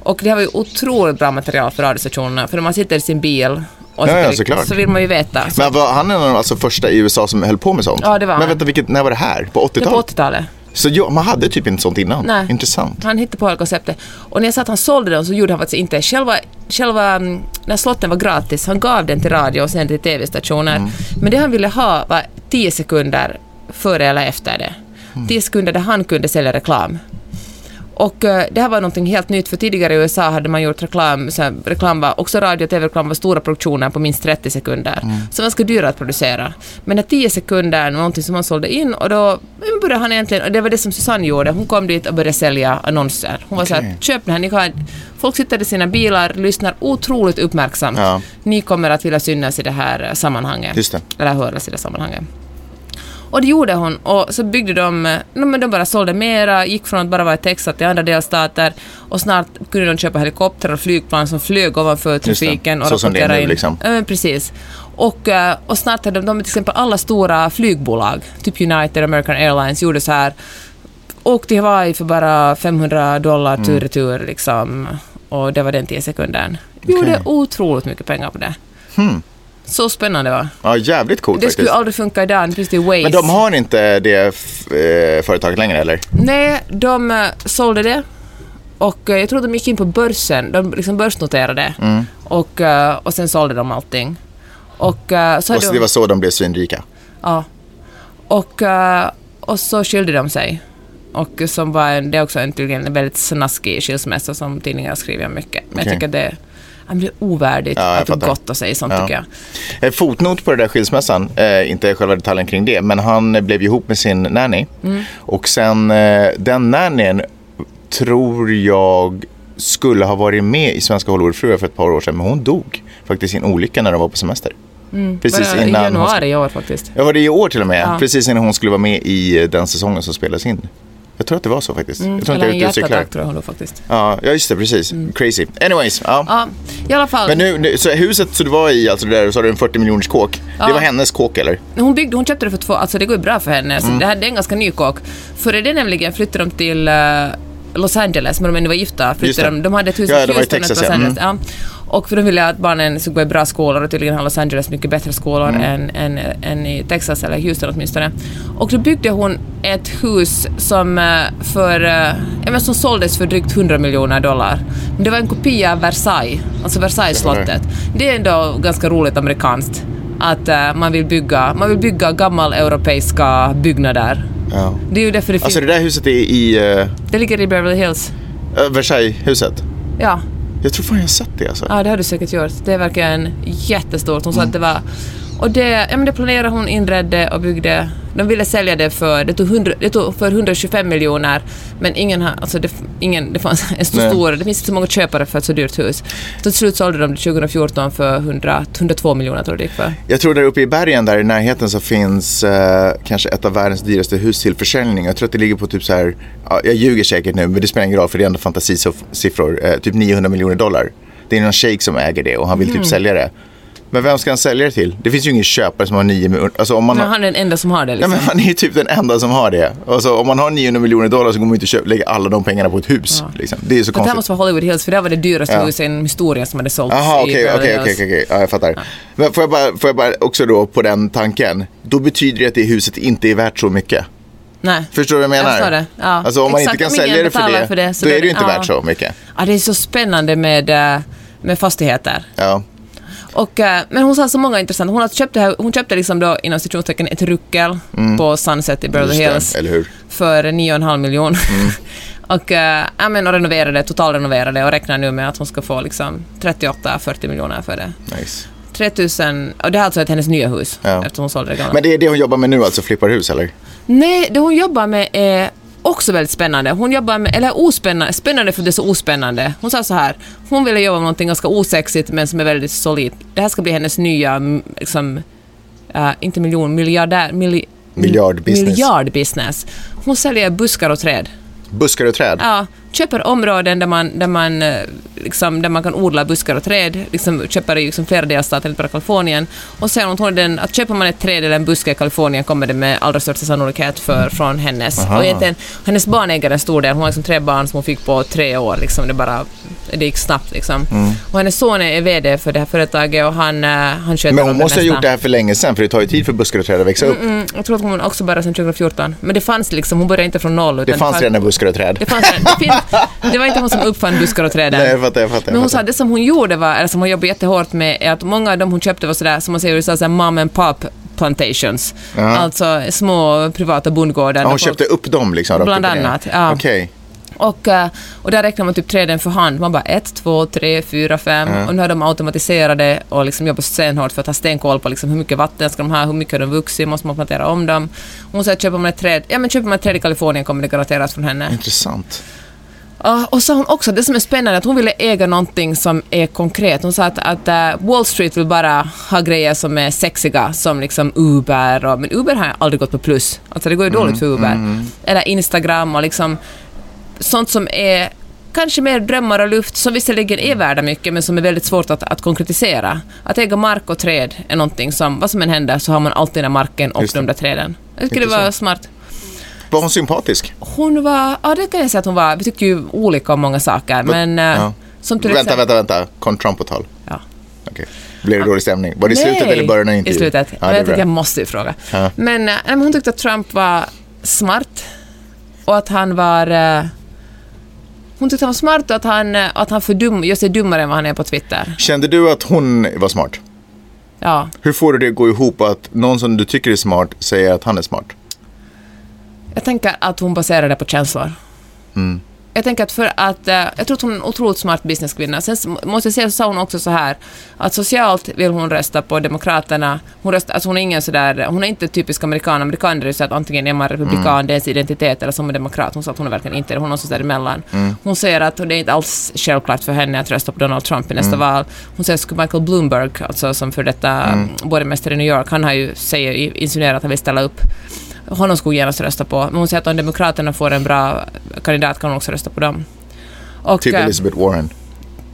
Mm. Och det här var ju otroligt bra material för radiostationerna, för när man sitter i sin bil och Ja, ja, så, såklart. så vill man ju veta. Så Men var han en av de alltså, första i USA som höll på med sånt? Ja, det var Men han. vänta, vilket, när var det här? På det var på 80-talet? 80-talet. Så ja, man hade typ inte sånt innan? Nej. Intressant. Han hittade på hela konceptet. Och när jag sa att han sålde den så gjorde han faktiskt inte själva, själva mm, när slotten var gratis, han gav den till radio och sen till tv-stationer. Mm. Men det han ville ha var 10 sekunder före eller efter det. Mm. 10 sekunder där han kunde sälja reklam. Och eh, det här var någonting helt nytt, för tidigare i USA hade man gjort reklam, så här, reklam var, också radio och tv-reklam var stora produktioner på minst 30 sekunder. Mm. Så ganska dyra att producera. Men när 10 sekunder var någonting som man sålde in och då började han egentligen, och det var det som Susanne gjorde, hon kom dit och började sälja annonser. Hon var så Okej. här, köp den här, ni kan, folk sitter i sina bilar, lyssnar otroligt uppmärksamt. Ja. Ni kommer att vilja synas i det här eh, sammanhanget. Just det. Eller höras i det sammanhanget. Och det gjorde hon och så byggde de, eh, no, men de bara sålde mera, gick från att bara vara i Texas till andra delstater och snart kunde de köpa helikoptrar och flygplan som flög ovanför trafiken och Så som det är nu, in. liksom. Ja, precis. Och, eh, och snart hade de, de till exempel alla stora flygbolag, typ United, American Airlines, gjorde så här åk till Hawaii för bara 500 dollar Mm. tur och retur liksom. Och det var den 10 sekunden. Gjorde otroligt mycket pengar på det. Hmm. Så spännande va? Ja, jävligt coolt Det faktiskt. skulle aldrig funka idag, det finns det Waze. Men de har inte det eh, företaget längre eller? Nej, de eh, sålde det. Och eh, jag tror de gick in på börsen, de liksom börsnoterade. Mm. Och, och sen sålde de allting. Och så Och så de... det var så de blev svinrika? Ja. Och, och så skilde de sig. Och som var det är också en, en väldigt snaskig skilsmässa som tidningar skriver om mycket. Men Okej. jag tycker det det blir ovärdigt Ja, att fattar. gott att säga sånt Ja. tycker jag. Eh, Fotnot på det där skilsmässan, eh, inte själva detaljen kring det, men han eh, blev ihop med sin nanny. Mm. Och sen eh, den nannyn tror jag skulle ha varit med i Svenska Hollywoodfruar för ett par år sedan, men hon dog faktiskt i en olycka när de var på semester. Precis Bara I innan hon januari i år faktiskt. Ja, var det i år till och med? Ja. Precis innan hon skulle vara med i den säsongen som spelades in. Jag tror att det var så faktiskt. jag tror inte jag är ute och cyklar. hjärtattack tror jag hon då faktiskt. Ja, ja, just det, precis. Crazy. Anyways, ja. Ja, i alla fall. Men nu, nu, så huset så du var i, alltså det där, så har du en 40 miljoners kåk. Det var hennes kåk eller? Hon, byggde, hon köpte det för två, alltså det går ju bra för henne. Mm. Så det, här, det är en ganska ny kåk. Före det nämligen flyttade de till eh, Los Angeles, men de ännu var gifta. Flyttade de, de hade ett hus i Houston, Texas, Los ja. Mm. Angeles. Ja. Och för de ville att barnen skulle gå i bra skolor och tydligen har Los Angeles mycket bättre skolor Mm. än, än, än i Texas, eller Houston åtminstone. Och då byggde hon ett hus som, eh, för, men som såldes för drygt 100 miljoner dollar. Det var en kopia av Versailles, alltså Versailles-slottet. Det är ändå ganska roligt amerikanskt att eh, man, vill bygga, man vill bygga gammal europeiska byggnader. Ja. Det är ju därför det finns... Alltså det där huset är i uh, Det ligger i Beverly Hills. Versailles-huset. Ja, Jag tror fan jag har sett det alltså. ja, det har du säkert gjort. Det är verkligen jättestort. Hon sa att det var... Och det, ja, men det planerade hon, inredde och byggde. De ville sälja det för, det tog, 100, det tog för 125 miljoner, men ingen alltså det, ingen, det fanns en så Nej. stor, det finns så många köpare för ett så dyrt hus. Till slut sålde de det 2014 för 100, 102 miljoner tror jag det gick för. Jag tror där uppe i bergen där i närheten så finns eh, kanske ett av världens dyraste hus till försäljning. Jag tror att det ligger på typ så här, ja, jag ljuger säkert nu men det spelar ingen roll för det är ändå fantasisiffror, eh, typ 900 miljoner dollar. Det är någon shejk som äger det och han vill Mm. typ sälja det. Men vem ska han sälja det till? Det finns ju ingen köpare som har 9 miljoner. Alltså om man Men har... han är den enda som har det Ja, liksom. men han är ju typ den enda som har det. Alltså, om man har 900 miljoner dollar så går man inte köpa, lägga alla de pengarna på ett hus. Liksom. Det är så För det här konstigt. måste vara Hollywood Hills, för det var det dyraste Ja. huset i historien som hade sålts Jaha, okej, okej, okej. Ja, jag fattar. Men får jag, bara, får jag bara också då på den tanken. Då betyder det att det huset inte är värt så mycket. Nej. Förstår du vad jag menar? Jag det. Ja. Alltså om man Exakt, inte kan sälja det för det, för det, då är det ju inte ja. värt så mycket. Ja, det är så spännande med, eh, med fastigheter. Ja. Och, eh, men hon sa så många intressanta. Hon, har köpt det här, hon köpte liksom då inom citationstecken ett ruckel på Sunset i Beverly Mm. Hills för 9,5 miljoner. Mm. och, ja, men, och renoverade, totalrenoverade och räknar nu med att hon ska få liksom 38-40 miljoner för det. Nice. 3000, och det är alltså ett hennes nya hus Ja. eftersom hon sålde det gamla. Men det är det hon jobbar med nu, alltså flippar hus eller? Nej, det hon jobbar med är också väldigt spännande. Hon jobbar med, eller ospännande, spännande för det är så ospännande. Hon sa så här, hon ville jobba med någonting ganska osexigt men som är väldigt solidt. Det här ska bli hennes nya, liksom, äh, inte miljon, miljardär, milli, Miljardbusiness. miljardbusiness. Hon säljer buskar och träd. Buskar och träd? Ja, köper områden där man, där man, eh, liksom, där man kan odla buskar och träd, liksom, köper i liksom flera delstater, inte bara Kalifornien. Och sen hon att köper man ett träd eller en buske i Kalifornien kommer det med allra största sannolikhet för, från hennes. Aha. Och egentligen, hennes barn äger en stor del, hon har liksom tre barn som hon fick på tre år. Liksom, det, bara, det gick snabbt. Liksom. Mm. Och hennes son är VD för det här företaget och han, eh, han sköter Men hon måste ha mesta. gjort det här för länge sedan för det tar ju tid för buskar och träd att växa upp. Mm, jag tror att hon också började sedan 2014. Men det fanns liksom, hon började inte från noll. Det fanns redan buskar och träd. det, fanns, det, finns, det var inte hon som uppfann buskar och träd. Nej, jag fattar, jag fattar. Men hon sa att det som hon gjorde var, eller som hon jobbade jättehårt med, är att många av dem hon köpte var sådär, som man säger i USA, mom and pop plantations. Ja. Alltså små privata bondgårdar. Där hon folk- köpte upp dem liksom? Bland annat, ja. Okej. Och, eh, och där räknar man typ träden för hand. Man bara ett, två, tre, fyra, fem. Ja. Och nu har de automatiserade och liksom jobbar stenhårt för att ha stenkoll på liksom hur mycket vatten ska de ha, hur mycket har de vuxit, måste man plantera om dem. Hon sa att köper man ett träd, ja men köper man ett träd i Kalifornien kommer det garanterat från henne. Intressant. Ja, och sa hon också, det som är spännande, att hon ville äga någonting som är konkret. Hon sa att, att eh, Wall Street vill bara ha grejer som är sexiga, som liksom Uber, och, men Uber har aldrig gått på plus. Alltså det går ju dåligt för Uber. Eller Instagram och liksom sånt som är kanske mer drömmar och luft, som visserligen är värda mycket, men som är väldigt svårt att, att konkretisera. Att äga mark och träd är någonting som, vad som än händer, så har man alltid den här marken och de där träden. Jag tycker det var smart. Var hon sympatisk? Hon var, ja det kan jag säga att hon var, vi tycker ju olika om många saker, men eh, Ja. som till Vänta, exempel... vänta, vänta. Kom Trump på tal? Ja. Okej. Blev det dålig stämning? Var det i slutet eller i början av i intervjun? slutet. Ja, men jag tänkte jag måste ju fråga. Ja. Men, eh, nej, men hon tyckte att Trump var smart och att han var... eh, Hon tyckte han var smart och att han, att han för dum, just är dummare än vad han är på Twitter. Kände du att hon var smart? Ja. Hur får du det att gå ihop att någon som du tycker är smart säger att han är smart? Jag tänker att hon baserar det på känslor. jag tänker att för att, eh, jag tror att hon är en otroligt smart businesskvinna. Sen måste jag säga så sa hon också så här, att socialt vill hon rösta på Demokraterna. Hon, röstar, alltså hon är ingen sådär, hon är inte typisk amerikan. Amerikaner är ju så att antingen är man republikan, det är ens identitet, eller som en demokrat. Hon sa att hon är verkligen inte det, hon är någonstans däremellan. Hon säger att det är inte alls självklart för henne att rösta på Donald Trump i nästa val. Hon säger att Michael Bloomberg, alltså som för detta mm. borgmästare i New York, han har ju säger, insinuerat att han vill ställa upp honom skulle hon genast rösta på. Men hon säger att om Demokraterna får en bra kandidat kan hon också rösta på dem. Och, Typ eh, Elizabeth Warren.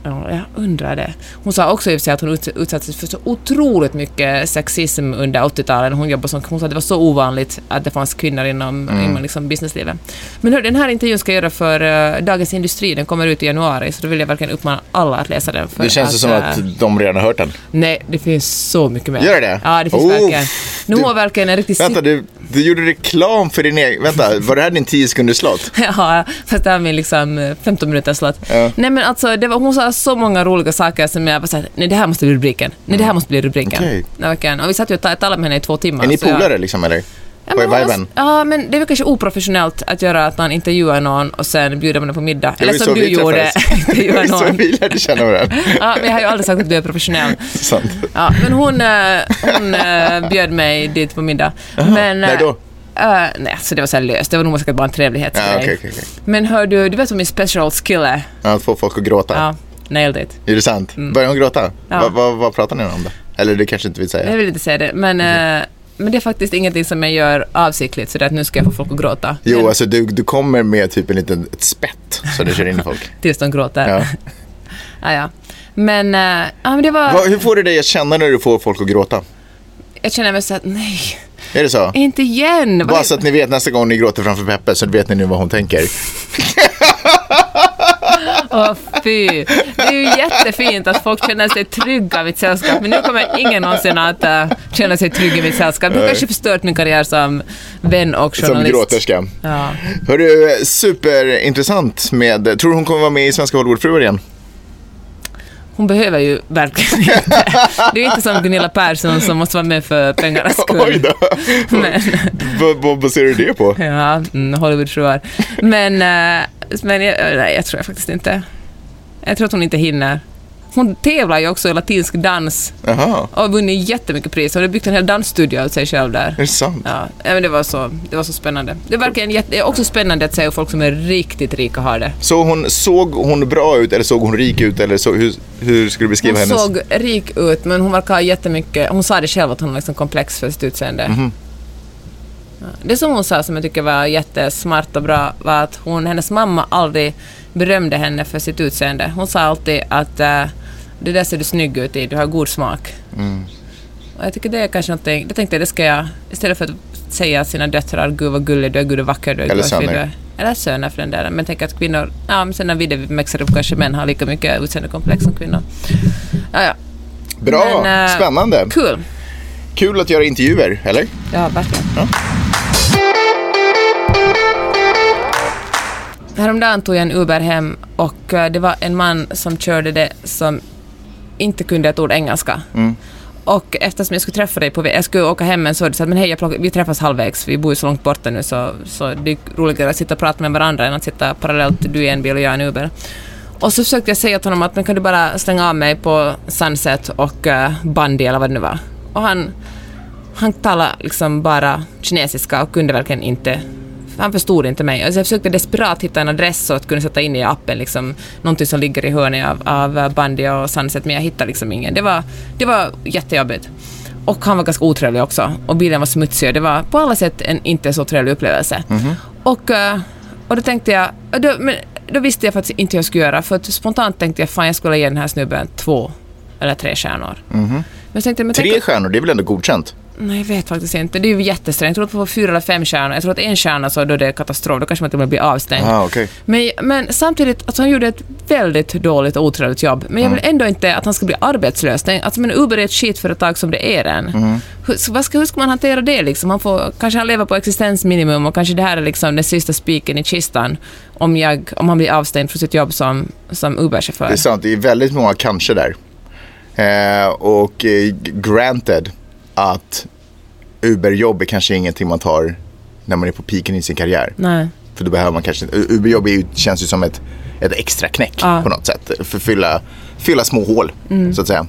Ja, jag undrar det. Hon sa också i och för sig att hon ut- utsattes för så otroligt mycket sexism under 80-talet. Hon jobbade som, hon sa att det var så ovanligt att det fanns kvinnor inom, Mm. inom liksom businesslivet. Men hör, den här intervjun ska jag göra för uh, Dagens Industri. Den kommer ut i januari, så då vill jag verkligen uppmana alla att läsa den. För Det känns att, som eh, att de redan har hört den. Nej, det finns så mycket mer. Gör det? Ja, det finns Oh, verkligen. Nu har verkligen en riktig Vänta, du, du gjorde reklam för din egen... Vänta, var det här din 10 sekunders slott? Ja, fast det här är min liksom eh, 15 minuters slott. Ja. Nej men alltså, det var, hon sa så många roliga saker som jag var såhär, nej det här måste bli rubriken. Nej det här måste bli rubriken. Verkligen. Och vi satt ju och ta- talade med henne i två timmar. Är ni så jag- polare liksom eller? Ja, Vad är men, viben? var- ja, men det är väl kanske oprofessionellt att göra att man intervjuar någon och sen bjuder man den på middag. Eller som du gjorde, intervjua var så någon. vi lärde känna varandra. Ja, men jag har ju aldrig sagt att du är professionell. Sant. Ja, men hon, eh, hon eh, bjöd mig dit på middag. men, När då? eh, nej, så det var så här löst. Det var nog säkert bara en trevlighetsgrej. Ja, okej, okej, okej. Men hör du, du vet vad min special skill är? Ja, Att få folk att gråta. Ja, nailed it. Är det sant? Börjar hon gråta? Mm. Ja. Vad, vad, vad pratar ni om då? Eller det kanske inte vill säga? Jag vill inte säga det, men, eh, men det är faktiskt ingenting som jag gör avsiktligt, så att nu ska jag få folk att gråta. Jo, Men, alltså du, du kommer med typ en liten ett spett så du kör in folk. Tills de gråter. Ja. Ja, ja. Men, eh, ja, men det var... Vad, hur får du dig att känna när du får folk att gråta? Jag känner mig så att nej, Är det så? inte igen. Bara så att ni vet nästa gång ni gråter framför Peppe så vet ni nu vad hon tänker. Åh fy. Det är ju jättefint att folk känner sig trygga i mitt sällskap, men nu kommer ingen någonsin att uh, känna sig trygg i mitt sällskap. Du kanske förstört min karriär som vän och Som journalist. gråterska. Ja. Hörru, superintressant med... Tror du hon kommer vara med i Svenska Hollywoodfruar igen? Hon behöver ju verkligen inte. Det är inte som Gunilla Persson som måste vara med för pengarnas skull. Oj då. Men, Vad, baserar du det på? ja, mm, Hollywoodfruar. Men, eh, men jag, nej, jag tror jag faktiskt inte. Jag tror att hon inte hinner. Hon tävlar ju också i latinsk dans Jaha, och har vunnit jättemycket pris. Hon har byggt en hel dansstudio åt sig själv där. är det sant? Ja, men det var så, det var så spännande. Det verkar en jätte, är också spännande att se hur folk som är riktigt rika har det. Så hon, såg hon bra ut eller såg hon rik ut eller så, hur, hur skulle du beskriva Hon hennes... såg rik ut, men hon verkar ha jättemycket... Hon sa det själv att hon har liksom komplex för sitt utseende. Mhm. Ja, Det som hon sa som jag tycker var jättesmart och bra var att hon, hennes mamma aldrig berömde henne för sitt utseende. Hon sa alltid att eh, det där ser du snygg ut i, du har god smak. Mm. Och jag tycker det är kanske någonting, det tänkte jag, det ska jag, istället för att säga till sina döttrar, gud vad gullig du är, gud vad vacker du är, Eller söner. Eller söner för den delen. Men tänk att kvinnor, ja men sen när vi växer upp kanske män har lika mycket utseendekomplex som kvinnor. Ja, ja. Bra, Men, eh, spännande. Kul. Kul att göra intervjuer, eller? Ja, verkligen. Ja. Häromdagen tog jag en Uber hem och eh, det var en man som körde det som inte kunde ett ord engelska. Mm. Och eftersom jag skulle träffa dig på jag skulle åka hem men så att men hej, jag plockar, vi träffas halvvägs, vi bor ju så långt borta nu så, så det är roligare att sitta och prata med varandra än att sitta parallellt, du i en bil och jag i en Uber. Och så försökte jag säga till honom att men kan du bara slänga av mig på Sunset och uh, Bandy eller vad det nu var. Och han, han talade liksom bara kinesiska och kunde verkligen inte han förstod inte mig. Alltså jag försökte desperat hitta en adress så att kunna sätta in i appen liksom, någonting som ligger i hörnet av, av Bandy och Sunset, men jag hittade liksom ingen. Det var, det var jättejobbigt. Och han var ganska otrevlig också. Och bilen var smutsig och det var på alla sätt en inte så trevlig upplevelse. Och, eh, och då tänkte jag, och då, men, då visste jag faktiskt inte hur jag skulle göra, för att spontant tänkte jag fan jag skulle ge den här snubben två eller tre stjärnor. Men jag tänkte, men tänk- Tre stjärnor, det är väl ändå godkänt? Nej, jag vet faktiskt inte. Det är ju jättesträngt. Jag tror att man får fyra eller fem stjärnor. Jag tror att en stjärna så då är det katastrof. Då kanske man till och med blir avstängd. Ah, okej. Men, men samtidigt, alltså han gjorde ett väldigt dåligt och otrevligt jobb. Men jag vill ändå inte att han ska bli arbetslös. Det- Alltså, men Uber är ett skitföretag som det är den. Hur, så vad ska, hur ska man hantera det liksom? Han får, kanske han lever på existensminimum och kanske det här är liksom den sista spiken i kistan om, jag, om han blir avstängd från sitt jobb som, som Uber-chaufför. Det är sant, det är väldigt många kanske där. Eh, och eh, granted att Uberjobb är kanske ingenting man tar när man är på piken i sin karriär. Nej. För då behöver man kanske inte, Uberjobb ju, känns ju som ett, ett extra knäck Ja. på något sätt. För att fylla, fylla små hål så att säga.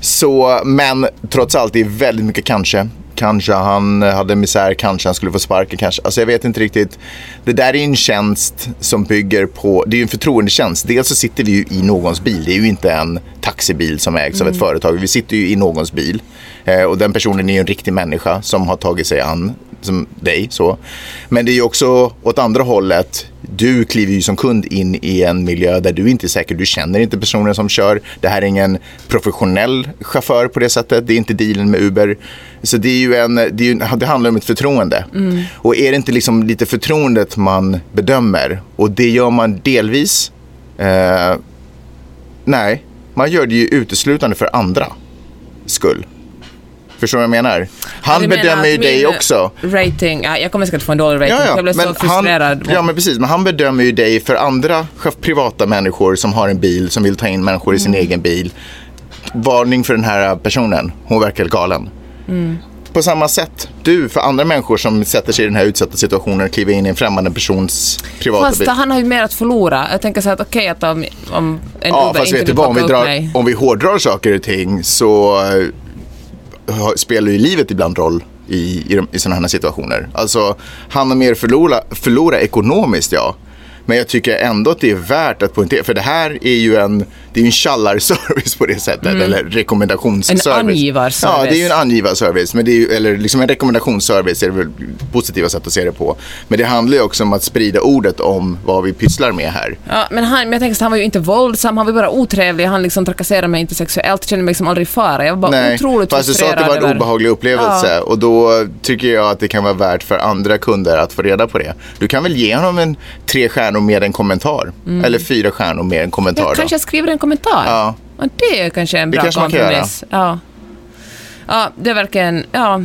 Så, men trots allt, det är väldigt mycket kanske. Kanske han hade misär, kanske han skulle få sparken, kanske. Alltså jag vet inte riktigt. Det där är en tjänst som bygger på, det är ju en förtroendetjänst. Dels så sitter vi ju i någons bil. Det är ju inte en taxibil som ägs av ett företag. Vi sitter ju i någons bil. Eh, och den personen är ju en riktig människa som har tagit sig an som dig. Så. Men det är ju också åt andra hållet. Du kliver ju som kund in i en miljö där du inte är säker. Du känner inte personen som kör. Det här är ingen professionell chaufför på det sättet. Det är inte dealen med Uber. Så det, är ju en, det, är ju, det handlar om ett förtroende. Och är det inte liksom lite förtroendet man bedömer? Och det gör man delvis. Eh, nej, man gör det ju uteslutande för andra skull. Förstår du vad jag menar? Han bedömer ju dig också. Rating, ja, jag kommer säkert få en dålig rating. jag blev så han, frustrerad. ja, men precis. Men han bedömer ju dig för andra privata människor som har en bil, som vill ta in människor i sin Mm. egen bil. Varning för den här personen. Hon verkar galen. Mm. På samma sätt, du för andra människor som sätter sig i den här utsatta situationen och kliver in i en främmande persons privata Fast bil. han har ju mer att förlora. Jag tänker så här att okej att om, om en Ja, Uber fast inte vet du vad, om vi, plocka upp drar, mig. om vi hårdrar saker och ting så spelar ju livet ibland roll i, i, de- i sådana här situationer. Alltså, han har mer förlora, förlora ekonomiskt, ja. Men jag tycker ändå att det är värt att poängtera, för det här är ju en, det är ju en tjallarservice på det sättet, eller rekommendationsservice. Mm. En angivarservice. Ja, det är ju en angivarservice, men det är ju, eller liksom en rekommendationsservice är det väl positiva sätt att se det på. Men det handlar ju också om att sprida ordet om vad vi pysslar med här. Ja, men, han, men jag tänker så han var ju inte våldsam, han var bara otrevlig, han liksom trakasserade mig inte sexuellt, kände mig liksom aldrig i fara. Jag var bara otroligt fast du sa att det var en över- obehaglig upplevelse och då tycker jag att det kan vara värt för andra kunder att få reda på det. Du kan väl ge honom en tre stjärnor med en kommentar. Eller fyra stjärnor med en kommentar. Jag då. kanske skriver en kommentar. Ja. Och det är kanske en Det bra kan kompromiss. Ja. ja, det är verkligen... Ja,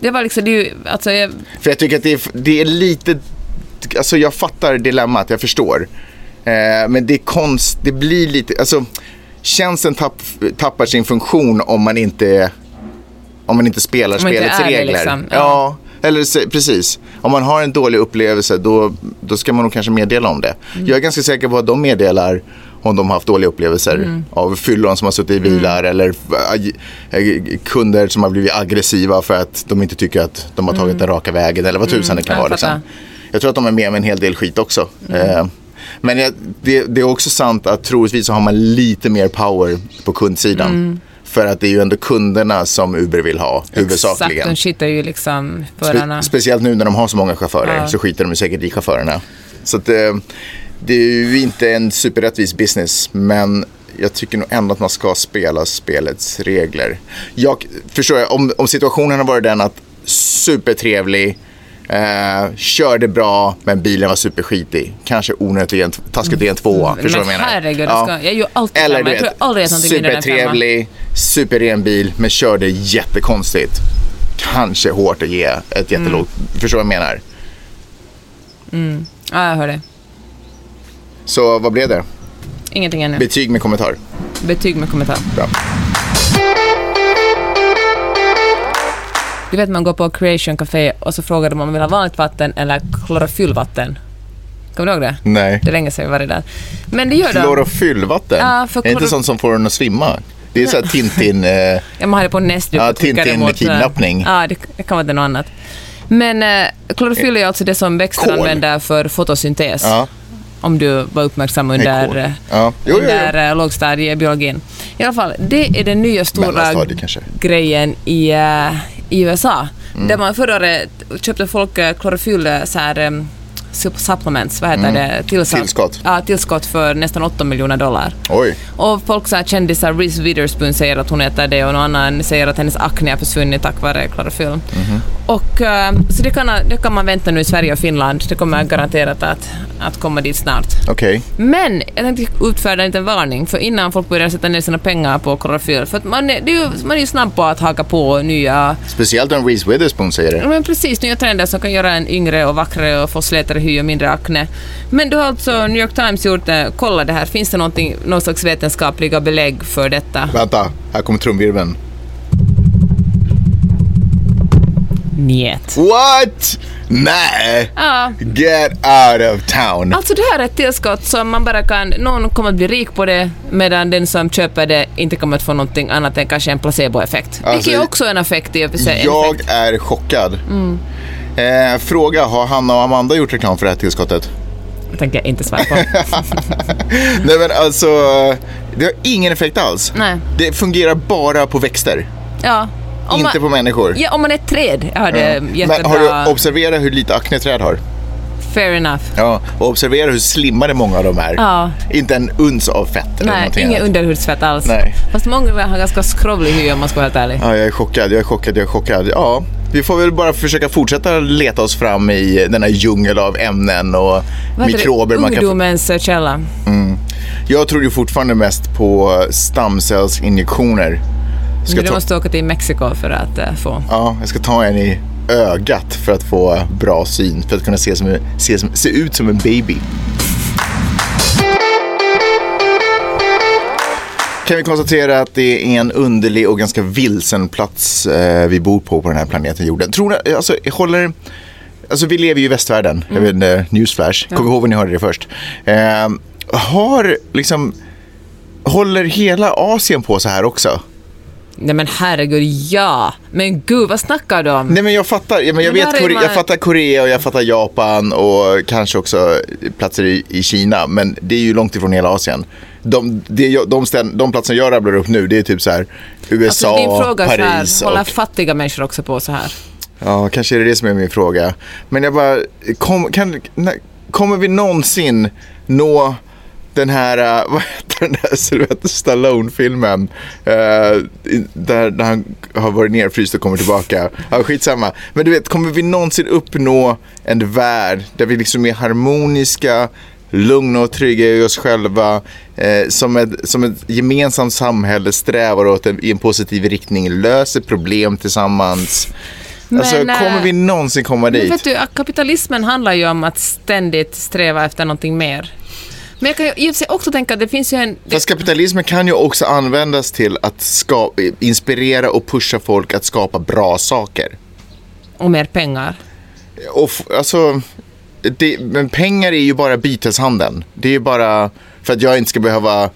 det var liksom... Det är ju, alltså, jag, För jag tycker att det är, det är lite, alltså jag fattar dilemmat, jag förstår. Eh, men det är konst, det blir lite, alltså tjänsten tapp, tappar sin funktion om man inte, om man inte spelar Om man inte spelets är det, regler. liksom. Ja. Eller precis. Om man har en dålig upplevelse då, då ska man nog kanske meddela om det. Mm. Jag är ganska säker på att de meddelar om de har haft dåliga upplevelser Mm. av fyllon som har suttit i bilar eller äh, kunder som har blivit aggressiva för att de inte tycker att de har tagit den raka vägen eller vad tusan det kan Mm. jag vara. Liksom. Jag tror att de är med om en hel del skit också. Mm. Eh, men det, det är också sant att troligtvis så har man lite mer power på kundsidan. För att det är ju ändå kunderna som Uber vill ha huvudsakligen. Exakt, de skiter ju liksom Spe, förarna. speciellt nu när de har så många chaufförer Ja. så skiter de ju säkert i chaufförerna. Så att, eh, det är ju inte en superrättvis business men jag tycker nog ändå att man ska spela spelets regler. Jag förstår, jag, om, om situationen har varit den att supertrevlig, eh, körde bra men bilen var superskitig. Kanske onödigt att ge en- taskigt att ge en tvåa. Förstår du vad jag menar? herregud, jag, ska, jag är ju alltid Eller femma. Jag tror jag aldrig gett någonting mindre än en femma. supertrevlig, superren bil men körde jättekonstigt. Kanske hårt att ge ett jättelågt, Mm. förstår du vad jag menar? Ja, jag hör det. Så vad blev det? Ingenting ännu. Betyg med kommentar. Betyg med kommentar. Bra. Du vet man går på Creation Café och så frågar de om man vill ha vanligt vatten eller klorofyllvatten. Kommer du ihåg det? Nej. Det är länge sedan jag var där. Men det gör de. Klorofyllvatten? Ja, för är det inte sånt som får en att svimma? Det är så här Tintin... Eh, Ja, man har det på Nestdup Ja, och trycker Tintin emot, kidnappning. Ja, det, kan vara något annat. Men eh, klorofyll är alltså det som växter Kol. använder för fotosyntes. ja, Om du var uppmärksam under, eh, Ja. Jo, jo, under jo. eh, lågstadiebiologin. I alla fall, det är den nya stora grejen i, eh, i USA. Mm. Där man förra året köpte folk klorofyll, så här, um, supplements, vad heter det? Tillsatt. Mm. Tillskott. Ja, tillskott för nästan 8 miljoner dollar. Oj. Och folk så här kändisar, Reese Witherspoon säger att hon äter det och någon annan säger att hennes akne har försvunnit tack vare klorofyll. Mhm. Och, eh, så det kan, det kan man vänta nu i Sverige och Finland. Det kommer garanterat att, att komma dit snart. Okej. Men jag tänkte utfärda en liten varning för innan folk börjar sätta ner sina pengar på klorofyll. För att man är, det är ju, man är ju snabb på att haka på nya Speciellt om Reese Witherspoon säger Ja, det. men precis, nya trender som kan göra en yngre och vackrare och få slätare hy och mindre akne. Men då har alltså New York Times gjort, eh, kolla det här, finns det någonting, någon slags vetenskapliga belägg för detta? Vänta, här kommer trumvirveln. Njet. What? Nej! Ja. Get out of town. Alltså det här är ett tillskott som man bara kan, någon kommer att bli rik på det medan den som köper det inte kommer att få någonting annat än kanske en placeboeffekt. Alltså, Vilket är också en effekt i och för sig. Jag effekt. är chockad. Eh, fråga, har Hanna och Amanda gjort reklam för det här tillskottet? Jag tänker inte svara på. Nej men alltså, det har ingen effekt alls. Nej. Det fungerar bara på växter, Ja. Om inte på man, människor. ja, om man är ett träd har det Ja. Men jättebra... har du observerat hur lite akne träd har? Fair enough. Ja, och observera hur slimmade många av dem är. Ja. Inte en uns av fett eller Nej, någonting ingen annat. underhudsfett alls. Nej. Fast många har ganska skrovlig hy om man ska vara helt ärlig. Ja, jag är chockad, jag är chockad, jag är chockad. Ja, vi får väl bara försöka fortsätta leta oss fram i denna djungel av ämnen och Vad mikrober det? man kan. Ungdomens eh, källa. Jag tror ju fortfarande mest på stamcellsinjektioner. Ska Du ta... måste åka till Mexiko för att eh, få. Ja, jag ska ta en i ögat för att få bra syn, för att kunna se, som, se, som, se ut som en baby. Kan vi konstatera att det är en underlig och ganska vilsen plats eh, vi bor på på den här planeten jorden. Tror ni, alltså, håller, alltså vi lever ju i västvärlden, jag vet inte, newsflash, kom ihåg vad ni hörde det först. Eh, har liksom, håller hela Asien på så här också? Nej men herregud, ja! Men gud, vad snackar du om? Nej men jag fattar, ja, men jag, Men vet är Kore- man- jag fattar Korea och jag fattar Japan och kanske också platser i, i Kina. Men det är ju långt ifrån hela Asien. De, det, de, ställ, de platser jag rabblar upp nu det är typ så här USA, Alltså, din fråga är Paris så här, håller och... fattiga människor också på så här? Ja, kanske är det det som är min fråga. Men jag bara, kom, kan, när, kommer vi någonsin nå den här, uh, vad heter den där Sylvester Stallone-filmen? I- där, där han har varit nerfryst och kommer tillbaka. Ja, skitsamma. Men du vet, kommer vi någonsin uppnå en värld där vi liksom är harmoniska, lugna och trygga i oss själva, eh, som, ett, som ett gemensamt samhälle strävar åt en, i en positiv riktning, löser problem tillsammans. alltså, Men, eh, kommer vi någonsin komma Men dit? vet du, kapitalismen handlar ju om att ständigt sträva efter någonting mer. Men jag kan ju i och för sig också tänka att det finns ju en... Fast kapitalismen kan ju också användas till att ska, inspirera och pusha folk att skapa bra saker. och mer pengar. Och alltså, det, men pengar är ju bara byteshandeln. Det är ju bara för att jag inte ska behöva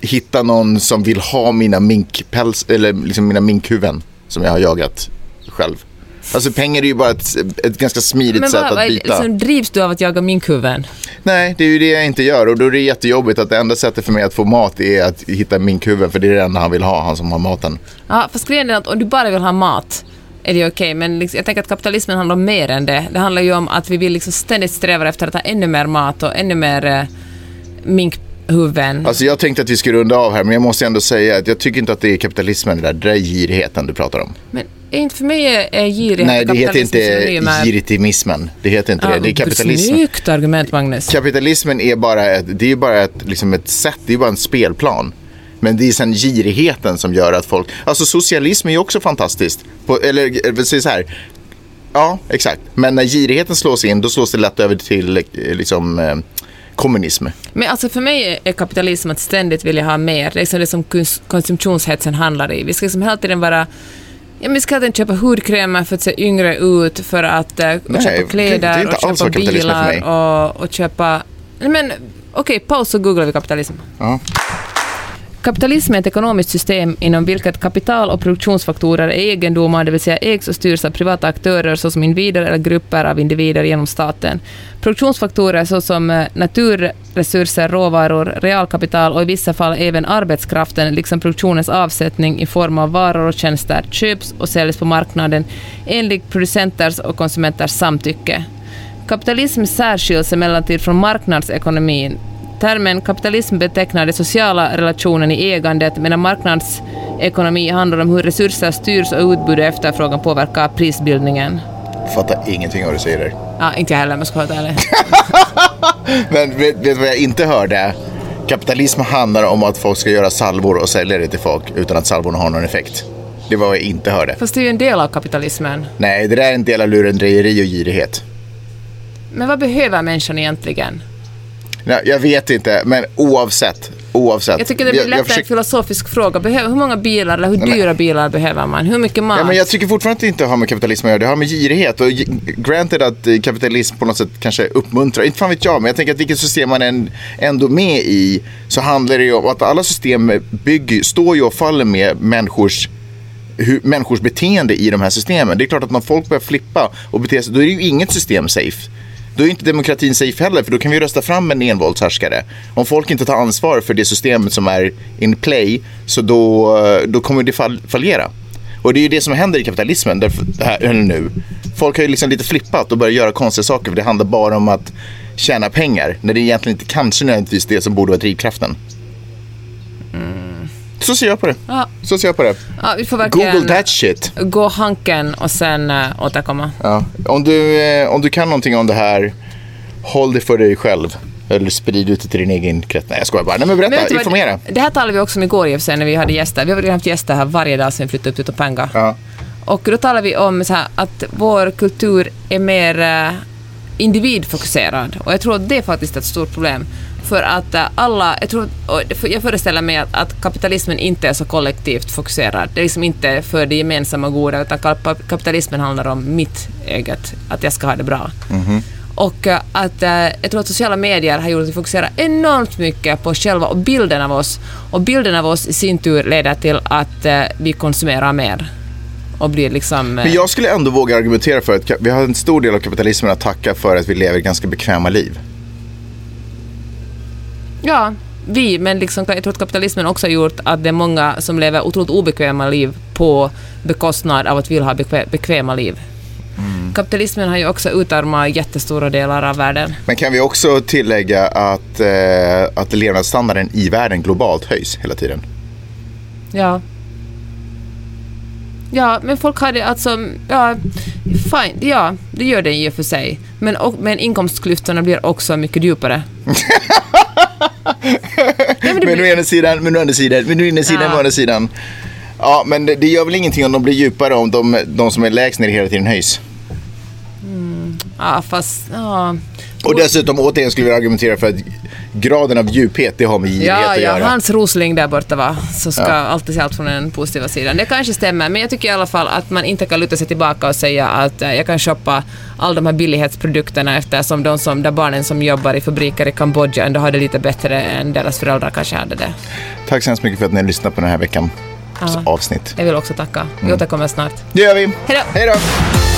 hitta någon som vill ha mina minkpäls, eller liksom mina minkhuvuden som jag har jagat själv. Alltså pengar är ju bara ett, ett ganska smidigt Men sätt vad, att byta. liksom, drivs du av att jaga minkhuvuden? Nej, det är ju det jag inte gör och då är det jättejobbigt att det enda sättet för mig att få mat är att hitta minkhuvuden för det är det enda han vill ha, han som har maten. Ja, fast grejen är att om du bara vill ha mat är det okej, men liksom, jag tänker att kapitalismen handlar om mer än det. Det handlar ju om att vi vill liksom ständigt sträva efter att ha ännu mer mat och ännu mer eh, minkhuvuden. Alltså jag tänkte att vi skulle runda av här men jag måste ändå säga att jag tycker inte att det är kapitalismen det där, det där är girigheten du pratar om. Men inte för mig är, är girighet Nej, det heter inte giritimismen. Det heter inte det. Det är kapitalism. Snyggt argument, Magnus. Kapitalismen är bara ett, det är bara ett, liksom ett sätt, det är bara en spelplan. Men det är sen girigheten som gör att folk, alltså socialism är ju också fantastiskt. På, eller vill säga så här, ja exakt. Men när girigheten slås in då slås det lätt över till eh, liksom eh, kommunism. Men alltså för mig är kapitalism att ständigt vilja ha mer. Det är liksom det som kons- konsumtionshetsen handlar i. Vi ska liksom hela tiden vara Ja, men ska tiden köpa hudkrämer för att se yngre ut, för att uh, Nej, köpa kläder och köpa bilar och, och köpa... Men okej, paus och googlar vi kapitalism. Ja. Kapitalism är ett ekonomiskt system inom vilket kapital och produktionsfaktorer är egendomar, det vill säga ägs och styrs av privata aktörer såsom individer eller grupper av individer genom staten. Produktionsfaktorer såsom eh, naturresurser, råvaror, realkapital och i vissa fall även arbetskraften, liksom produktionens avsättning i form av varor och tjänster, köps och säljs på marknaden enligt producenters och konsumenters samtycke. Kapitalism särskiljs emellertid från marknadsekonomin. Termen kapitalism betecknar den sociala relationen i ägandet medan marknadsekonomi handlar om hur resurser styrs och utbud och efterfrågan påverkar prisbildningen. Fattar ingenting av vad du säger där. Ja, inte jag heller om jag ska vara ärlig. Men vet du vad jag inte hörde? Kapitalism handlar om att folk ska göra salvor och sälja det till folk utan att salvorna har någon effekt. Det var vad jag inte hörde. Fast det är ju en del av kapitalismen. Nej, det där är en del av lurendrejeri och girighet. Men vad behöver människan egentligen? Ja, jag vet inte, men oavsett. oavsett. Jag tycker det blir lättare försöker- en filosofisk fråga. Behöver, hur många bilar eller hur dyra bilar behöver man? Hur mycket mat? Ja, men jag tycker fortfarande att det inte har med kapitalism att göra. Det har med girighet. Och granted att eh, kapitalism på något sätt kanske uppmuntrar, inte fan vet jag, men jag tänker att vilket system man än, ändå med i så handlar det ju om att alla system bygger, står ju och faller med människors hur, människors beteende i de här systemen. Det är klart att när folk börjar flippa och bete sig, då är det ju inget system safe. Då är inte demokratin safe heller, för då kan vi rösta fram en envåldshärskare. Om folk inte tar ansvar för det systemet som är in play, så då, då kommer det fall, fallera. Och det är ju det som händer i kapitalismen, därför, här, nu. Folk har ju liksom lite flippat och börjat göra konstiga saker, för det handlar bara om att tjäna pengar, när det egentligen inte kanske nödvändigtvis det som borde vara drivkraften. Så ser jag på det. Ja. Så ser jag på det. Ja, vi får verkligen Google that shit. gå hanken och sen äh, återkomma. Ja. Om, du, eh, om du kan någonting om det här, håll det för dig själv. Eller sprid ut det till din egen krets. Nej, jag skojar bara. Nej, men berätta, Men vad, informera. Det här talade vi också om igår i och för sig när vi hade gäster. Vi har redan haft gäster här varje dag sedan vi flyttade upp till Topanga. Ja. Och då talar vi om så här, att vår kultur är mer eh, individfokuserad. Och jag tror att det är faktiskt ett stort problem. För att eh, alla, jag, tror, jag föreställer mig att, att kapitalismen inte är så kollektivt fokuserad. Det är liksom inte för det gemensamma goda, utan kap- kapitalismen handlar om mitt eget, att jag ska ha det bra. Och eh, att eh, jag tror att sociala medier har gjort att vi fokuserar enormt mycket på själva och bilden av oss. Och bilden av oss i sin tur leder till att vi konsumerar mer. Och blir liksom... Men jag skulle ändå våga argumentera för att vi har en stor del av kapitalismen att tacka för att vi lever ganska bekväma liv. Ja, vi, men liksom, jag tror att kapitalismen också har gjort att det är många som lever otroligt obekväma liv på bekostnad av att vill ha bekvä- bekväma liv. Mm. Kapitalismen har ju också utarmat jättestora delar av världen. Men kan vi också tillägga att, eh, att levnadsstandarden i världen globalt höjs hela tiden? Ja. Ja, men folk hade alltså, ja, fine, ja, det gör det i och för sig. Men, och, men inkomstklyftorna blir också mycket djupare. men Men å blir, ena sidan, men å andra sidan, men å ena sidan, Ja. å andra sidan. Ja, men det, det gör väl ingenting om de blir djupare om de, de som är lägst ner hela tiden höjs. ja, fast, ja. Och dessutom återigen skulle vilja argumentera för att graden av djuphet, det har med girighet Ja, att ja, göra. Hans Rosling där borta va, så ska alltid se allt från den positiva sidan. Det kanske stämmer, men jag tycker i alla fall att man inte kan luta sig tillbaka och säga att eh, jag kan shoppa all de här billighetsprodukterna eftersom de som, där barnen som jobbar i fabriker i Kambodja ändå har det lite bättre än deras föräldrar kanske hade det. Tack så hemskt mycket för att ni har lyssnat på den här veckans Ja. avsnitt. Jag vill också tacka. Vi återkommer snart. Det gör vi. Hej då!